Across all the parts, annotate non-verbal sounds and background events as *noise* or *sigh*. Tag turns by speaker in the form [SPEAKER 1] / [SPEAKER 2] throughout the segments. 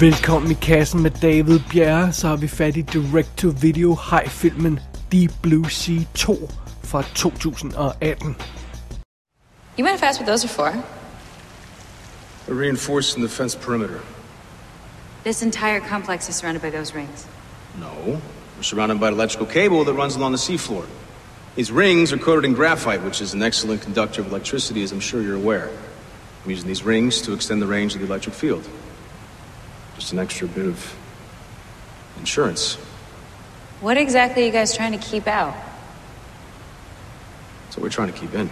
[SPEAKER 1] Velkommen i kassen med David Bjerre, så har vi fat i direct-to-video high-filmen Deep Blue Sea 2 fra 2018.
[SPEAKER 2] You mind if I ask what those are for?
[SPEAKER 3] A reinforced and defense perimeter.
[SPEAKER 2] This entire complex is surrounded by those rings.
[SPEAKER 3] No. We're surrounded by electrical cable that runs along the seafloor. These rings are coated in graphite, which is an excellent conductor of electricity, as I'm sure you're aware. I'm using these rings to extend the range of the electric field. Just an extra bit of insurance.
[SPEAKER 2] What exactly are you guys trying to keep out?
[SPEAKER 3] That's what we're trying to keep in.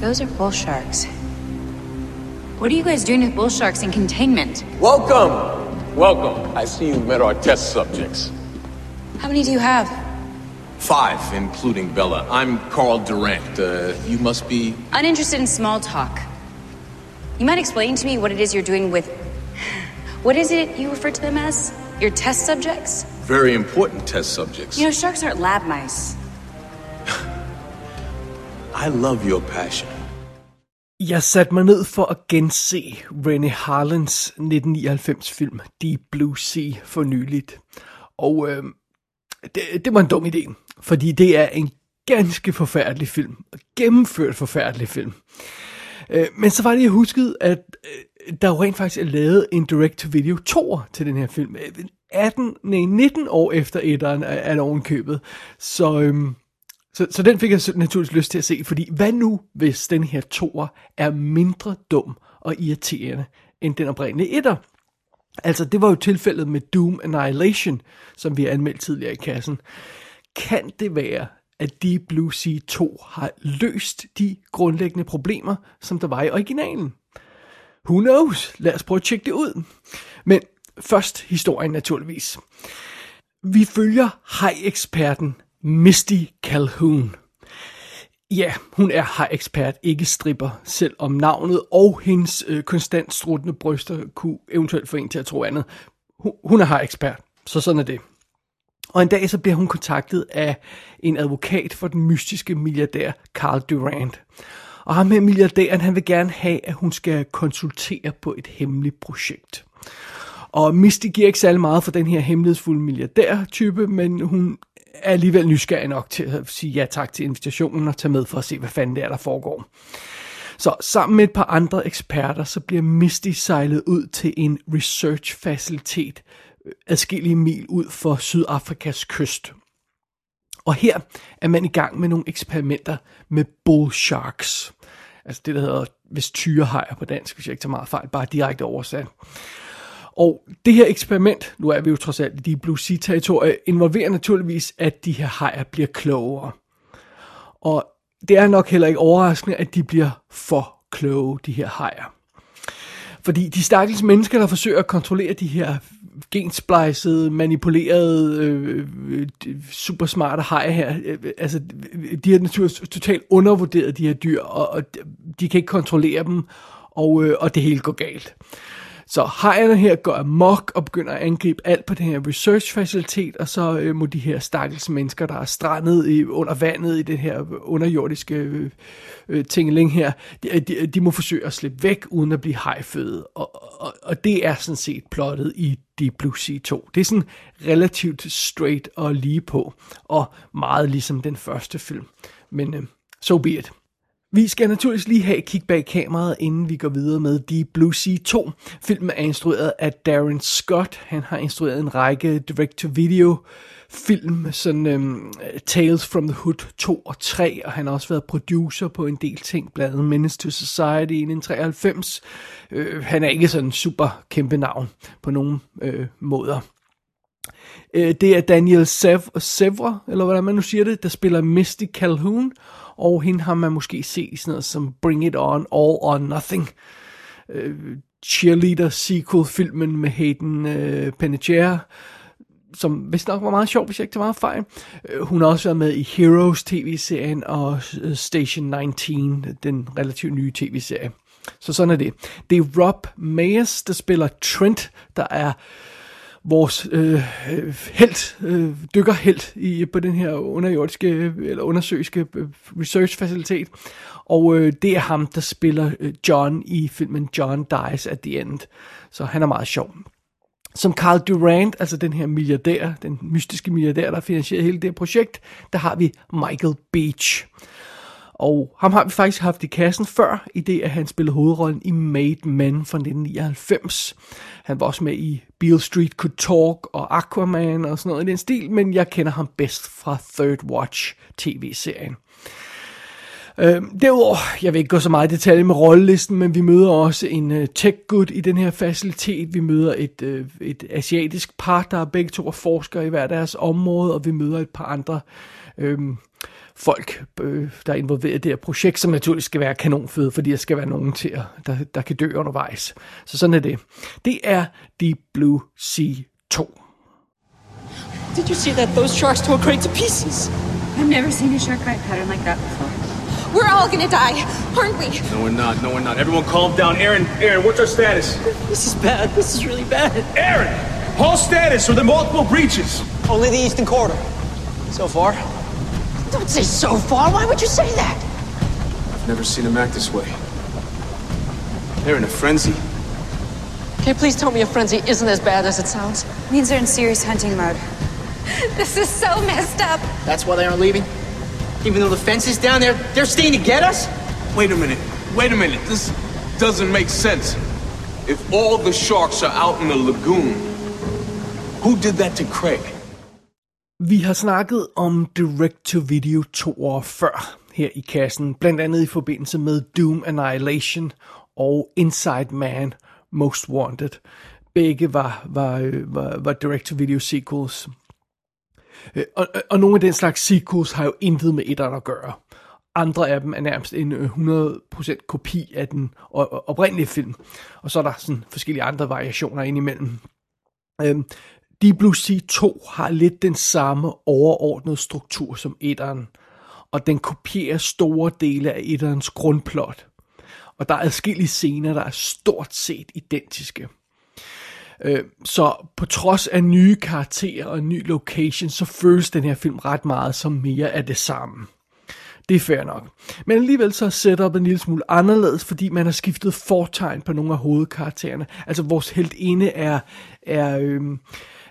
[SPEAKER 2] Those are bull sharks. What are you guys doing with bull sharks in containment?
[SPEAKER 4] Welcome! Welcome. I see you've met our test subjects.
[SPEAKER 2] How many do you have?
[SPEAKER 4] Five, including Bella. I'm Carl Durant. Uh, you must be.
[SPEAKER 2] Uninterested in small talk. You might explain to me what it is you're doing with. What is it you refer to them as? Your test subjects?
[SPEAKER 4] Very important test subjects.
[SPEAKER 2] You know, sharks aren't lab mice. *laughs*
[SPEAKER 4] I love your passion.
[SPEAKER 1] Jeg satte mig ned for at gense Rennie Harlins 1999 film Deep Blue Sea for nyligt. Og øh, det, det var en dum idé, fordi det er en ganske forfærdelig film. Gennemført forfærdelig film. Øh, men så var det, jeg huskede, at øh, der jo rent faktisk er lavet en direct-to-video 2 til den her film. Øh, 18, nej, 19 år efter etteren er, er ovenkøbet. Så, øhm, så, så den fik jeg naturligvis lyst til at se, fordi hvad nu, hvis den her toer er mindre dum og irriterende end den oprindelige etter? Altså, det var jo tilfældet med Doom Annihilation, som vi har anmeldt tidligere i kassen. Kan det være, at Deep Blue Sea 2 har løst de grundlæggende problemer, som der var i originalen? Who knows? Lad os prøve at tjekke det ud. Men først historien naturligvis. Vi følger haj-eksperten Misty Calhoun. Ja, hun er har ekspert, ikke stripper, selv om navnet og hendes øh, konstant struttende bryster kunne eventuelt få en til at tro andet. Hun, hun er har ekspert, så sådan er det. Og en dag så bliver hun kontaktet af en advokat for den mystiske milliardær Carl Durant. Og ham her milliardæren, han vil gerne have, at hun skal konsultere på et hemmeligt projekt. Og Misty giver ikke særlig meget for den her hemmelighedsfulde milliardær-type, men hun er alligevel nysgerrig nok til at sige ja tak til invitationen og tage med for at se, hvad fanden det er, der foregår. Så sammen med et par andre eksperter, så bliver Misty sejlet ud til en research-facilitet øh, adskillige mil ud for Sydafrikas kyst. Og her er man i gang med nogle eksperimenter med bull sharks. Altså det, der hedder, hvis tyrehajer på dansk, hvis jeg ikke tager meget fejl, bare direkte oversat. Og det her eksperiment, nu er vi jo trods alt i de Blue Sea territorier, involverer naturligvis, at de her hajer bliver klogere. Og det er nok heller ikke overraskende, at de bliver for kloge, de her hajer. Fordi de stakkels mennesker, der forsøger at kontrollere de her gensplicede, manipulerede, øh, super smarte hajer her, øh, altså de har naturligvis totalt undervurderet de her dyr, og, og de kan ikke kontrollere dem, og, øh, og det hele går galt. Så hejerne her går amok og begynder at angribe alt på den her research-facilitet, og så øh, må de her stakkels mennesker, der er strandet i, under vandet i den her underjordiske øh, øh, tingeling her, de, de, de må forsøge at slippe væk, uden at blive hajføde. Og, og, og det er sådan set plottet i Deep Blue Sea 2. Det er sådan relativt straight og lige på, og meget ligesom den første film. Men øh, so be it. Vi skal naturligvis lige have et kig bag kameraet, inden vi går videre med The Blue Sea 2. Filmen er instrueret af Darren Scott. Han har instrueret en række direct-to-video film, sådan um, Tales from the Hood 2 og 3, og han har også været producer på en del ting, blandt andet Menace to Society i 1993. Uh, øh, han er ikke sådan en super kæmpe navn på nogen uh, måder. Uh, det er Daniel Sevre, eller hvordan man nu siger det, der spiller Misty Calhoun, og hende har man måske set i sådan noget som Bring It On, All or Nothing, øh, cheerleader sequel filmen med Hayden øh, Panettiere, som vist nok var meget sjov, hvis jeg ikke tager meget fejl. Øh, hun har også været med i Heroes tv-serien og øh, Station 19, den relativt nye tv-serie. Så sådan er det. Det er Rob Mayers, der spiller Trent, der er vores øh, held, øh, dykkerhelt i, på den her underjordiske øh, eller undersøiske øh, research-facilitet. Og øh, det er ham, der spiller øh, John i filmen John Dies at the End. Så han er meget sjov. Som Carl Durant, altså den her milliardær, den mystiske milliardær, der har finansieret hele det her projekt, der har vi Michael Beach. Og ham har vi faktisk haft i kassen før, i det at han spillede hovedrollen i Made Men fra 1999. Han var også med i Beale Street Could Talk og Aquaman og sådan noget i den stil, men jeg kender ham bedst fra Third Watch tv-serien. Øh, derudover, jeg vil ikke gå så meget i detalje med rollelisten, men vi møder også en øh, tech good i den her facilitet. Vi møder et, øh, et asiatisk par, der er begge to er forskere i hver deres område, og vi møder et par andre øh, folk, øh, der er involveret i det her projekt, som naturligvis skal være kanonfede, fordi der skal være nogen til, at, der, der kan dø undervejs. Så sådan er det. Det er Deep Blue Sea 2.
[SPEAKER 5] Did you see that? Those sharks tore Craig to pieces.
[SPEAKER 2] I've never seen a shark bite pattern like that before.
[SPEAKER 6] We're all gonna die, aren't we?
[SPEAKER 3] No, we're not. No, we're not. Everyone calm down. Aaron, Aaron, what's our status?
[SPEAKER 5] This is bad. This is really bad.
[SPEAKER 3] Aaron! Whole status or the multiple breaches?
[SPEAKER 5] Only the eastern quarter. So far.
[SPEAKER 6] Don't say so far. Why would you say that?
[SPEAKER 3] I've never seen him act this way. They're in a frenzy.
[SPEAKER 5] Okay, please tell me a frenzy isn't as bad as it sounds.
[SPEAKER 2] Means they're in serious hunting mode. *laughs*
[SPEAKER 6] This is so messed up.
[SPEAKER 5] That's why they aren't leaving? Even though the fence is down there, they're staying to get us?
[SPEAKER 4] Wait a minute. Wait a minute. This doesn't make sense. If all the sharks are out in the lagoon, who did that to Craig?
[SPEAKER 1] Vi har snakket om direct-to-video to år før her i kassen, blandt andet i forbindelse med Doom Annihilation og Inside Man Most Wanted. Begge var, var, var, var direct-to-video sequels. Øh, og, og, nogle af den slags sequels har jo intet med etteren at gøre. Andre af dem er nærmest en 100% kopi af den oprindelige film. Og så er der sådan forskellige andre variationer indimellem. Øhm, Deep Blue Sea 2 har lidt den samme overordnede struktur som etteren, og den kopierer store dele af etterens grundplot. Og der er adskillige scener, der er stort set identiske. Øh, så på trods af nye karakterer og ny location, så føles den her film ret meget som mere af det samme. Det er fair nok. Men alligevel så er setupet en lille smule anderledes, fordi man har skiftet fortegn på nogle af hovedkaraktererne. Altså vores helt ene er, er, øhm,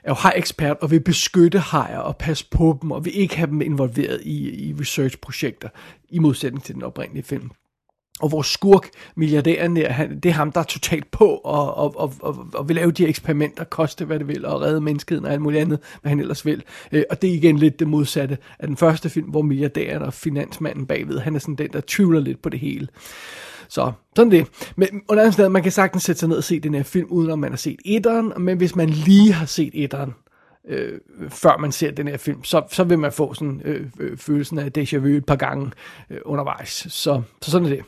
[SPEAKER 1] er jo hajekspert og vil beskytte hajer og passe på dem, og vil ikke have dem involveret i, i research-projekter, i modsætning til den oprindelige film. Og vores skurk, milliardæren der, han, det er ham, der er totalt på og, og, og, og, og vil lave de her eksperimenter, koste hvad det vil, og redde menneskeheden og alt muligt andet, hvad han ellers vil. Øh, og det er igen lidt det modsatte af den første film, hvor milliardæren og finansmanden bagved, han er sådan den, der tvivler lidt på det hele. Så sådan det. Men under andet man kan sagtens sætte sig ned og se den her film, uden at man har set etteren, men hvis man lige har set etteren, øh, før man ser den her film, så, så vil man få sådan øh, øh, følelsen af déjà vu et par gange øh, undervejs. Så, så sådan er det.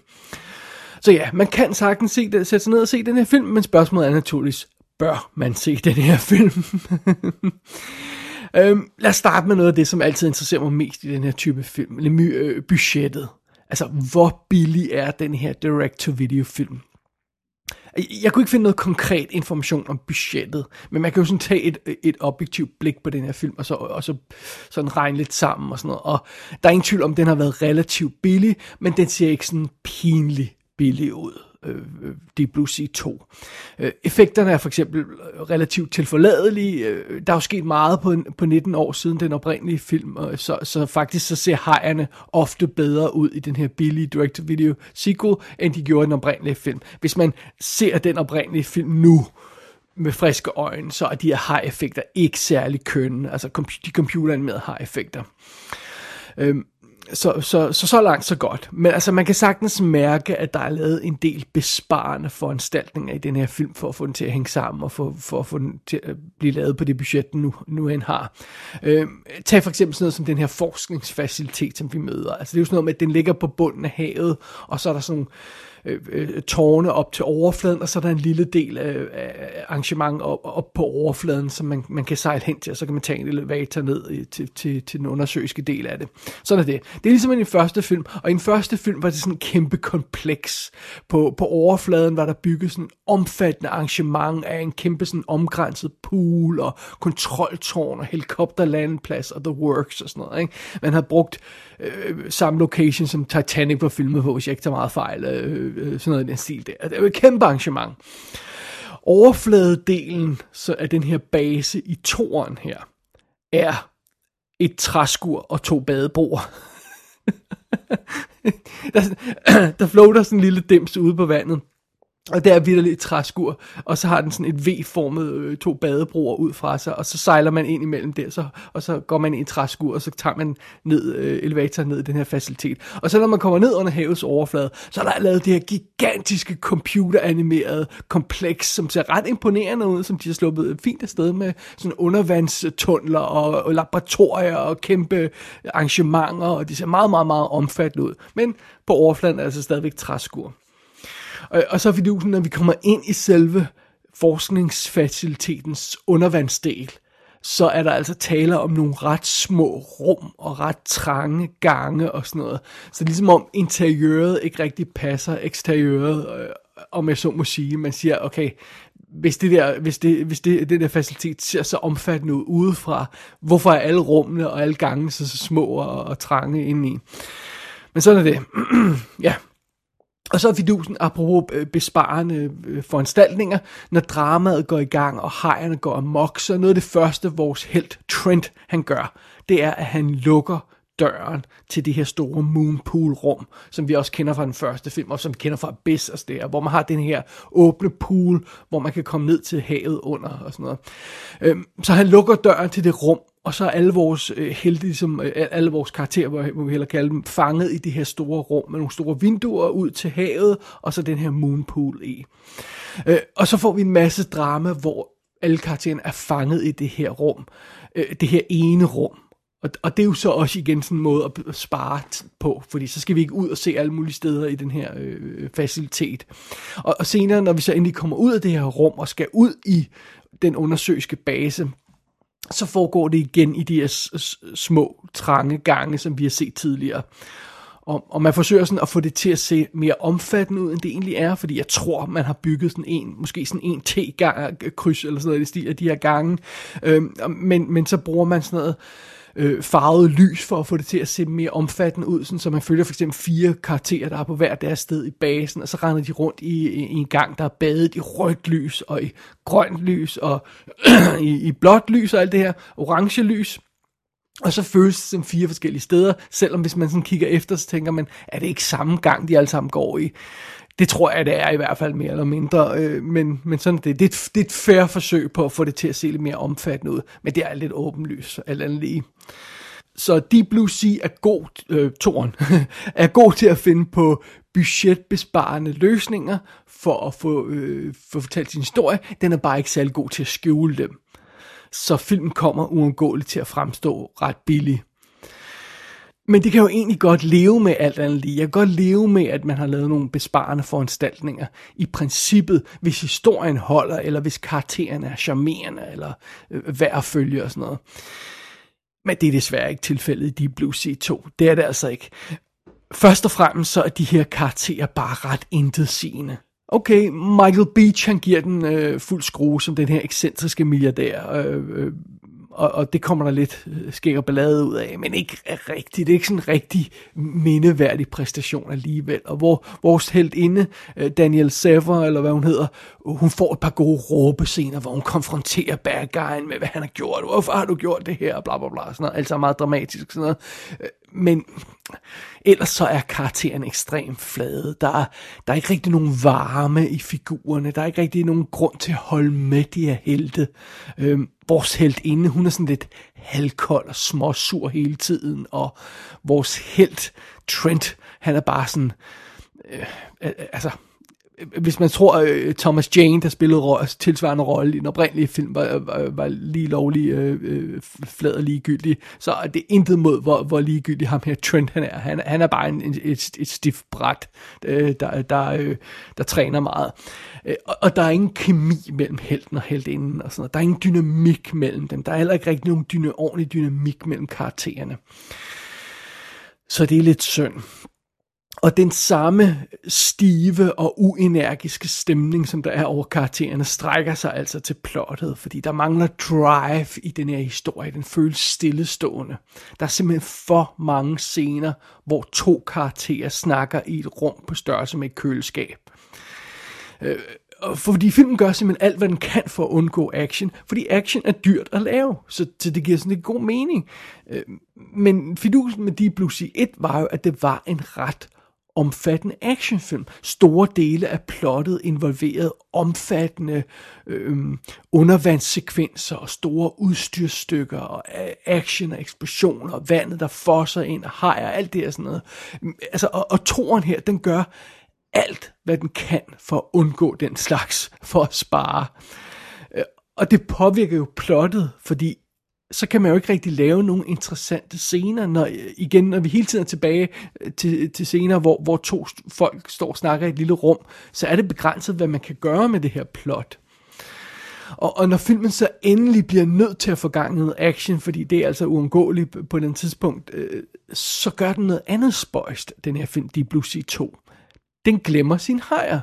[SPEAKER 1] Så ja, man kan sagtens se det, sætte sig ned og se den her film, men spørgsmålet er naturligvis, bør man se *laughs* den her film? øhm, lad os starte med noget af det, som altid interesserer mig mest i den her type film, nemlig øh, budgettet. Altså, hvor billig er den her direct-to-video film? Jeg kunne ikke finde noget konkret information om budgettet, men man kan jo sådan tage et, et objektivt blik på den her film, og så, og så sådan regne lidt sammen og sådan noget. Og der er ingen tvivl om, den har været relativt billig, men den ser ikke sådan pinlig billig ud. Øh, øh, Deep Blue Sea 2. Øh, effekterne er for eksempel relativt tilforladelige. Øh, der er jo sket meget på, på 19 år siden den oprindelige film, og så, så faktisk så ser hejerne ofte bedre ud i den her billige direct-to-video sequel, end de gjorde i den oprindelige film. Hvis man ser den oprindelige film nu, med friske øjne, så er de her high-effekter ikke særlig kønne, altså de computeranimerede high-effekter. Øhm, så, så, så så langt så godt. Men altså man kan sagtens mærke, at der er lavet en del besparende foranstaltninger i den her film, for at få den til at hænge sammen, og for, for at få den til at blive lavet på det budget, den nu, nu end har. Øh, tag for eksempel sådan noget som den her forskningsfacilitet, som vi møder. Altså det er jo sådan noget med, at den ligger på bunden af havet, og så er der sådan nogle øh, øh, tårne op til overfladen, og så er der en lille del af, af arrangement op, op på overfladen, som man, man kan sejle hen til, og så kan man tage en elevator ned i, til, til, til den undersøiske del af det. Sådan er det. Det er ligesom i den første film, og i den første film var det sådan en kæmpe kompleks. På, på overfladen var der bygget sådan en omfattende arrangement af en kæmpe sådan omgrænset pool, og kontroltårn, og helikopterlandplads, og the works og sådan noget. Ikke? Man havde brugt øh, samme location, som Titanic var filmet på, hvis jeg ikke tager meget fejl. Øh, øh, sådan noget i den stil der. Det var et kæmpe arrangement. Overfladedelen så af den her base i toren her, er et træskur og to badebroer. *laughs* der, *clears throat* der floater sådan en lille dims ude på vandet. Og der er vidderligt et træskur, og så har den sådan et V-formet øh, to badebroer ud fra sig, og så sejler man ind imellem der, så, og så går man ind i et træskur, og så tager man ned, øh, elevatoren ned i den her facilitet. Og så når man kommer ned under havets overflade, så er der lavet det her gigantiske computeranimerede kompleks, som ser ret imponerende ud, som de har sluppet fint afsted med sådan undervandstunneler og, og laboratorier og kæmpe arrangementer, og de ser meget, meget, meget omfattende ud. Men på overfladen er altså stadigvæk træskur. Og, og så er fidusen, når vi kommer ind i selve forskningsfacilitetens undervandsdel, så er der altså tale om nogle ret små rum og ret trange gange og sådan noget. Så ligesom om interiøret ikke rigtig passer eksteriøret, øh, om jeg så må sige. Man siger, okay, hvis det der, hvis det, hvis det, den der facilitet ser så omfattende ud udefra, hvorfor er alle rummene og alle gangene så, så små og, og trange indeni? Men sådan er det. *clears throat* ja, og så er fidusen, apropos øh, besparende øh, foranstaltninger, når dramaet går i gang, og hejerne går amok, så noget af det første, vores helt Trent, han gør, det er, at han lukker døren til det her store moonpool-rum, som vi også kender fra den første film, og som vi kender fra Abyss og der, hvor man har den her åbne pool, hvor man kan komme ned til havet under og sådan noget. Øhm, så han lukker døren til det rum, og så er alle vores øh, helte, ligesom, øh, alle vores karakterer, hvor vi heller kalde dem, fanget i det her store rum med nogle store vinduer ud til havet, og så den her moonpool i. Øh, og så får vi en masse drama, hvor alle karaktererne er fanget i det her rum, øh, det her ene rum. Og, og det er jo så også igen sådan en måde at spare på, fordi så skal vi ikke ud og se alle mulige steder i den her øh, facilitet. Og, og senere, når vi så endelig kommer ud af det her rum og skal ud i den undersøgske base, så foregår det igen i de her små, trange gange, som vi har set tidligere. Og, og man forsøger sådan at få det til at se mere omfattende ud, end det egentlig er, fordi jeg tror, man har bygget sådan en, måske sådan en T-kryds eller sådan noget i stil af de her gange. Øhm, men, men så bruger man sådan noget øh, farvet lys for at få det til at se mere omfattende ud, sådan, så man følger for eksempel fire karakterer, der er på hver deres sted i basen, og så render de rundt i, i, i en gang, der er badet i rødt lys, og i grønt lys, og *clears throat* i, i blåt lys, og alt det her orange lys. Og så føles det som fire forskellige steder, selvom hvis man sådan kigger efter, så tænker man, er det ikke samme gang, de alle sammen går i? Det tror jeg, det er i hvert fald mere eller mindre, øh, men, men sådan det. Det er, et, det er et færre forsøg på at få det til at se lidt mere omfattende ud, men det er lidt åbenlyst, alt andet lige. Så Deep Blue Sea er god, øh, toren, *laughs* er god til at finde på budgetbesparende løsninger for at få, øh, få fortalt sin historie. Den er bare ikke særlig god til at skjule dem. Så filmen kommer uundgåeligt til at fremstå ret billig. Men det kan jo egentlig godt leve med alt andet lige. Jeg kan godt leve med, at man har lavet nogle besparende foranstaltninger. I princippet, hvis historien holder, eller hvis karaktererne er charmerende, eller øh, værd at følge og sådan noget. Men det er desværre ikke tilfældet i Deep Blue Sea 2. Det er det altså ikke. Først og fremmest så er de her karakterer bare ret intetsigende. Okay, Michael Beach han giver den øh, fuld skrue som den her ekscentriske milliardær. Øh, øh, og, og det kommer der lidt øh, skæg og ballade ud af, men ikke rigtigt. Det er ikke sådan en rigtig mindeværdig præstation alligevel. Og hvor vores helt inde, øh, Daniel Sever, eller hvad hun hedder, hun får et par gode råbescener, hvor hun konfronterer bad guyen med, hvad han har gjort. Hvorfor har du gjort det her? Bla bla bla. Sådan noget. Altså meget dramatisk. Sådan noget. Øh, men ellers så er karakteren ekstremt flade. Der er, der er ikke rigtig nogen varme i figurerne. Der er ikke rigtig nogen grund til at holde med de her helte. Øhm, vores held inde, hun er sådan lidt halvkold og småsur hele tiden. Og vores helt, Trent, han er bare sådan... Øh, altså hvis man tror, at Thomas Jane, der spillede ro- altså tilsvarende rolle i den oprindelige film, var, var, var lige lovlig øh, øh, flad og ligegyldig, så er det intet mod, hvor, hvor ligegyldig ham her Trent han er. Han, han er bare en, et, et stift bræt, øh, der, der, øh, der træner meget. Øh, og, og der er ingen kemi mellem helten og heltinden og sådan noget. Der er ingen dynamik mellem dem. Der er heller ikke rigtig nogen dyna, ordentlig dynamik mellem karaktererne. Så det er lidt synd. Og den samme stive og uenergiske stemning, som der er over karaktererne, strækker sig altså til plottet, fordi der mangler drive i den her historie. Den føles stillestående. Der er simpelthen for mange scener, hvor to karakterer snakker i et rum på størrelse med et køleskab. Øh, fordi filmen gør simpelthen alt, hvad den kan for at undgå action, fordi action er dyrt at lave, så, så det giver sådan en god mening. Øh, men fidusen med Deep Blue Sea 1 var jo, at det var en ret omfattende actionfilm. Store dele af plottet involverede omfattende øh, undervandssekvenser og store udstyrstykker og øh, action og eksplosioner og vandet, der fosser ind og hajer og alt det her sådan noget. Mm, altså, og, og toren her, den gør alt, hvad den kan for at undgå den slags, for at spare. Øh, og det påvirker jo plottet, fordi så kan man jo ikke rigtig lave nogle interessante scener, når, igen, når vi hele tiden er tilbage øh, til, til scener, hvor, hvor to folk står og snakker i et lille rum, så er det begrænset, hvad man kan gøre med det her plot. Og, og når filmen så endelig bliver nødt til at få gang i noget action, fordi det er altså uundgåeligt på den tidspunkt, øh, så gør den noget andet spøjst, den her film, Deep Blue Sea 2. Den glemmer sin hejer.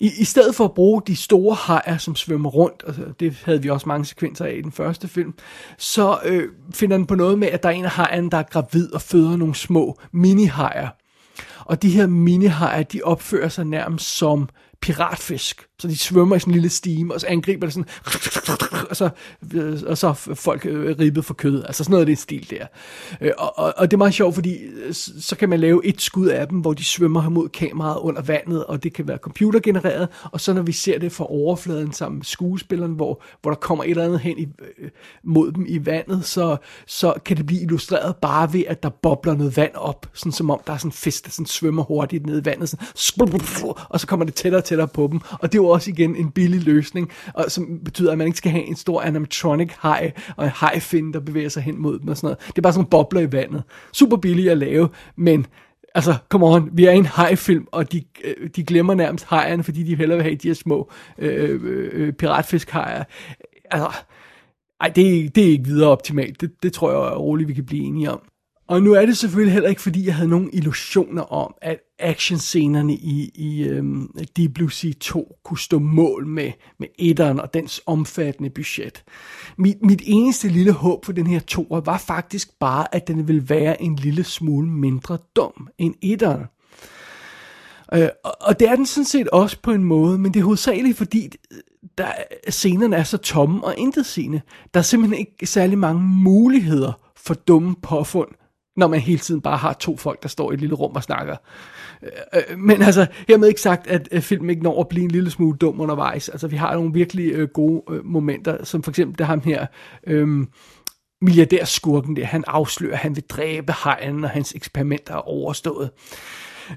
[SPEAKER 1] I, I stedet for at bruge de store hajer, som svømmer rundt, og det havde vi også mange sekvenser af i den første film, så øh, finder den på noget med, at der er en af hajerne, der er gravid og føder nogle små mini-hajer. Og de her mini-hajer, de opfører sig nærmest som piratfisk. Så de svømmer i sådan en lille stime, og så angriber det sådan, og så, og så folk øh, ribbet for kød. Altså sådan noget af det stil der. Øh, og, og, og det er meget sjovt, fordi øh, så kan man lave et skud af dem, hvor de svømmer mod kameraet under vandet, og det kan være computergenereret, og så når vi ser det fra overfladen sammen med skuespilleren, hvor, hvor der kommer et eller andet hen i, øh, mod dem i vandet, så, så kan det blive illustreret bare ved, at der bobler noget vand op, sådan som om der er sådan en fisk, der sådan svømmer hurtigt ned i vandet, sådan, og så kommer det tættere og tættere på dem, og det er jo også igen en billig løsning, og som betyder, at man ikke skal have en stor animatronic haj, og en hejfin, der bevæger sig hen mod dem og sådan noget. Det er bare sådan bobler i vandet. Super billigt at lave, men altså, come on, vi er i en hajfilm, og de, øh, de glemmer nærmest hejerne, fordi de hellere vil have de her små øh, øh, øh piratfiskhajer. Altså, ej, det, det er ikke videre optimalt. Det, det tror jeg roligt, vi kan blive enige om. Og nu er det selvfølgelig heller ikke, fordi jeg havde nogen illusioner om, at actionscenerne i, i um, Deep Blue Sea 2 kunne stå mål med, med etteren og dens omfattende budget. Mit, mit eneste lille håb for den her toer var faktisk bare, at den ville være en lille smule mindre dum end etteren. Uh, og, og det er den sådan set også på en måde, men det er hovedsageligt fordi, øh, der, scenerne er så tomme og intetsigende. Der er simpelthen ikke særlig mange muligheder for dumme påfund, når man hele tiden bare har to folk, der står i et lille rum og snakker. Øh, øh men altså, hermed ikke sagt, at øh, filmen ikke når at blive en lille smule dum undervejs. Altså, vi har nogle virkelig øh, gode øh, momenter, som for eksempel det ham her, øhm, milliardærskurken der, han afslører, at han vil dræbe hajen, og hans eksperimenter er overstået.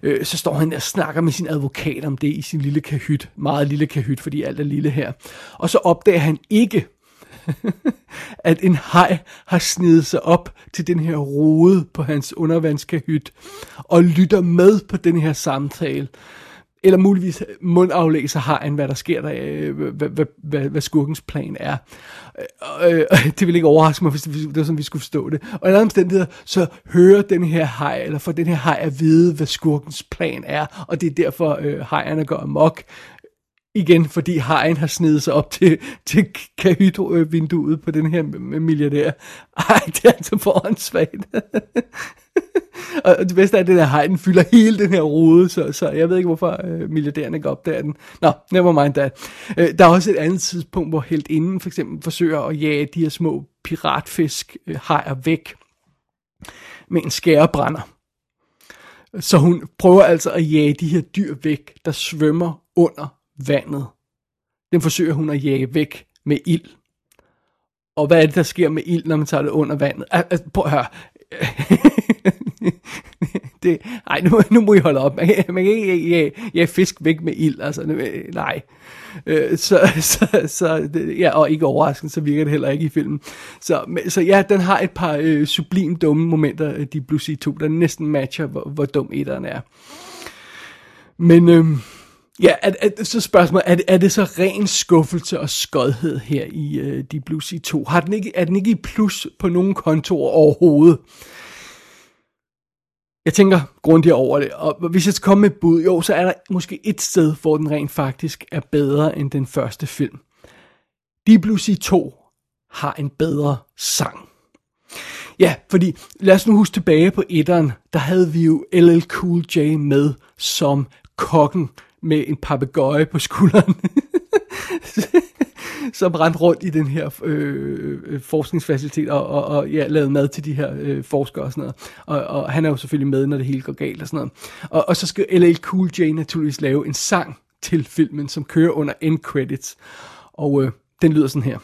[SPEAKER 1] Øh, så står han der og snakker med sin advokat om det i sin lille kahyt, meget lille kahyt, fordi alt er lille her. Og så opdager han ikke, *laughs* at en hej har snedet sig op til den her rode på hans undervandskahyt og lytter med på den her samtale. Eller muligvis mundaflæser hajen, hvad der sker der, øh, hvad, hvad, hvad, hvad skurkens plan er. Øh, øh, øh det vil ikke overraske mig, hvis det, det var sådan, vi skulle forstå det. Og i andre omstændigheder, så hører den her hej, eller får den her hej at vide, hvad skurkens plan er, og det er derfor, øh, hejerne går amok. Igen, fordi hajen har snedet sig op til, til kahytvinduet på den her milliardær. Ej, det er altså foransvagt. *laughs* og det bedste er, at den her hej, den fylder hele den her rode, så, så jeg ved ikke, hvorfor øh, milliardærerne går op der den. Nå, never mind that. Øh, der er også et andet tidspunkt, hvor helt inden for eksempel forsøger at jage de her små piratfisk øh, hajer væk med en skærebrænder. Så hun prøver altså at jage de her dyr væk, der svømmer under vandet. Den forsøger hun at jage væk med ild. Og hvad er det, der sker med ild, når man tager det under vandet? Altså, prøv at høre. *laughs* det, ej, nu, nu må I holde op. Man, kan- man kan ikke ja, ja, fisk væk med ild, altså, nej. Øh, så, *laughs* så, så, det- ja, og ikke overraskende, så virker det heller ikke i filmen. Så, men- så ja, den har et par øh, sublim dumme momenter, øh, de Blue Sea 2, der næsten matcher, hvor, hvor dum etteren er. Men øh, ja, er, er, så spørgsmålet, er, det- er det så ren skuffelse og skodhed her i øh, Deep Blue Sea 2? Har den ikke, er den ikke i plus på nogen kontor overhovedet? Jeg tænker grundigt over det, og hvis jeg skal komme med et bud, jo, så er der måske et sted, hvor den rent faktisk er bedre end den første film. Deep Blue Sea 2 har en bedre sang. Ja, fordi lad os nu huske tilbage på etteren, der havde vi jo LL Cool J med som kokken med en papegøje på skulderen. *laughs* som rendte rundt i den her øh, forskningsfacilitet og, og, og ja, lavede mad til de her øh, forskere og sådan noget. Og, og han er jo selvfølgelig med, når det hele går galt og sådan noget. Og, og så skal LL Cool J naturligvis lave en sang til filmen, som kører under end credits. Og øh, den lyder sådan her.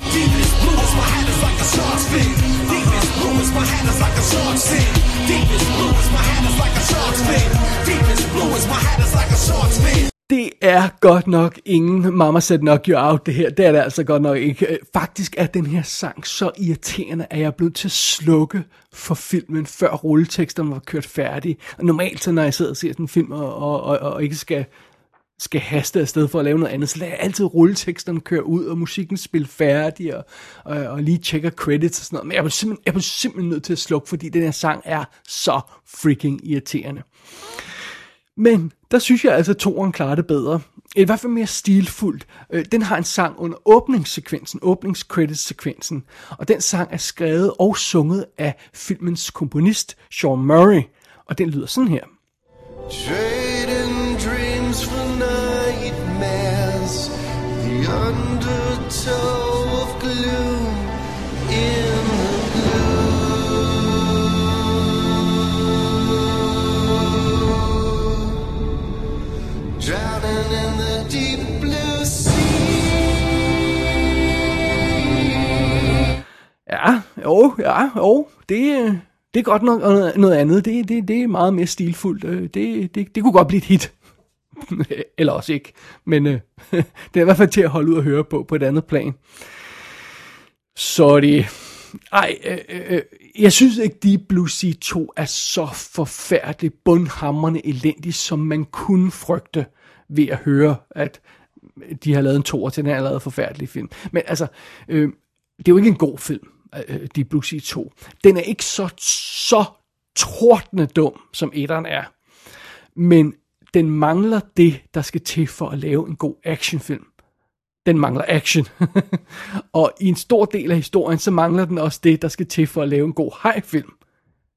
[SPEAKER 7] Deepest blue is my hat is like a shark's fin. Deepest blue is my hat is like a shark's fin. Deepest blue is my hat is like a shark's fin. Deepest blue is my hat is like a shark's fin.
[SPEAKER 1] Det er godt nok ingen Mama Said Knock You Out, det her. Det er det altså godt nok ikke. Øh, faktisk er den her sang så irriterende, at jeg er blevet til at slukke for filmen, før rulleteksterne var kørt færdig. Og normalt, så når jeg sidder og ser sådan en film, og, og, og, og ikke skal, skal haste afsted for at lave noget andet, så lader jeg altid rulleteksterne køre ud, og musikken spille færdig, og, og, og lige tjekker credits og sådan noget. Men jeg blev simpelthen, jeg blev simpelthen nødt til at slukke, fordi den her sang er så freaking irriterende. Men der synes jeg altså, at toren klarer det bedre. I hvert fald mere stilfuldt. Øh, den har en sang under åbningssekvensen, åbningscredits-sekvensen. Og den sang er skrevet og sunget af filmens komponist, Sean Murray. Og den lyder sådan her.
[SPEAKER 7] Trading dreams for nightmares. The undertow of gloom
[SPEAKER 1] jo, ja, jo. Det, øh, det er godt nok noget, noget andet. Det, det, det er meget mere stilfuldt. Øh, det, det, det kunne godt blive et hit. *laughs* Eller også ikke. Men øh, *laughs* det er i hvert fald til at holde ud og høre på på et andet plan. Sorry. Ej, øh, øh, øh jeg synes ikke, Deep Blue Sea 2 er så forfærdeligt bundhammerne elendig, som man kunne frygte ved at høre, at de har lavet en toer til den her allerede forfærdelige film. Men altså, øh, det er jo ikke en god film, øh, øh Deep Blue Sea 2. Den er ikke så, så tordne dum, som etteren er. Men den mangler det, der skal til for at lave en god actionfilm. Den mangler action. *laughs* og i en stor del af historien, så mangler den også det, der skal til for at lave en god hajfilm.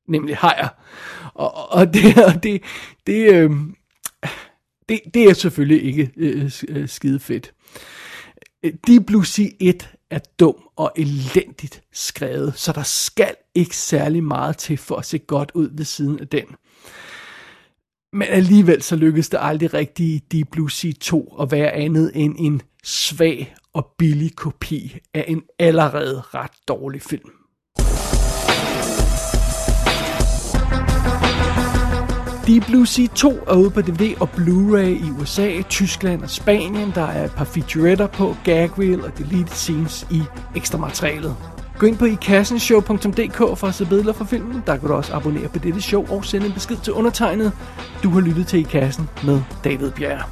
[SPEAKER 1] Nemlig hajer. Og, og det, *laughs* og det, det, øh, det, det er selvfølgelig ikke øh, øh skide fedt. Øh, Deep Blue Sea 1 er dum og elendigt skrevet, så der skal ikke særlig meget til for at se godt ud ved siden af den. Men alligevel så lykkedes det aldrig rigtigt i Deep Blue Sea 2 at være andet end en svag og billig kopi af en allerede ret dårlig film. Deep Blue Sea 2 er ude på DVD og Blu-ray i USA, Tyskland og Spanien. Der er et par featuretter på, gag reel og deleted scenes i ekstra materialet. Gå ind på ikassenshow.dk for at se billeder fra filmen. Der kan du også abonnere på dette show og sende en besked til undertegnet. Du har lyttet til I Kassen med David Bjerg.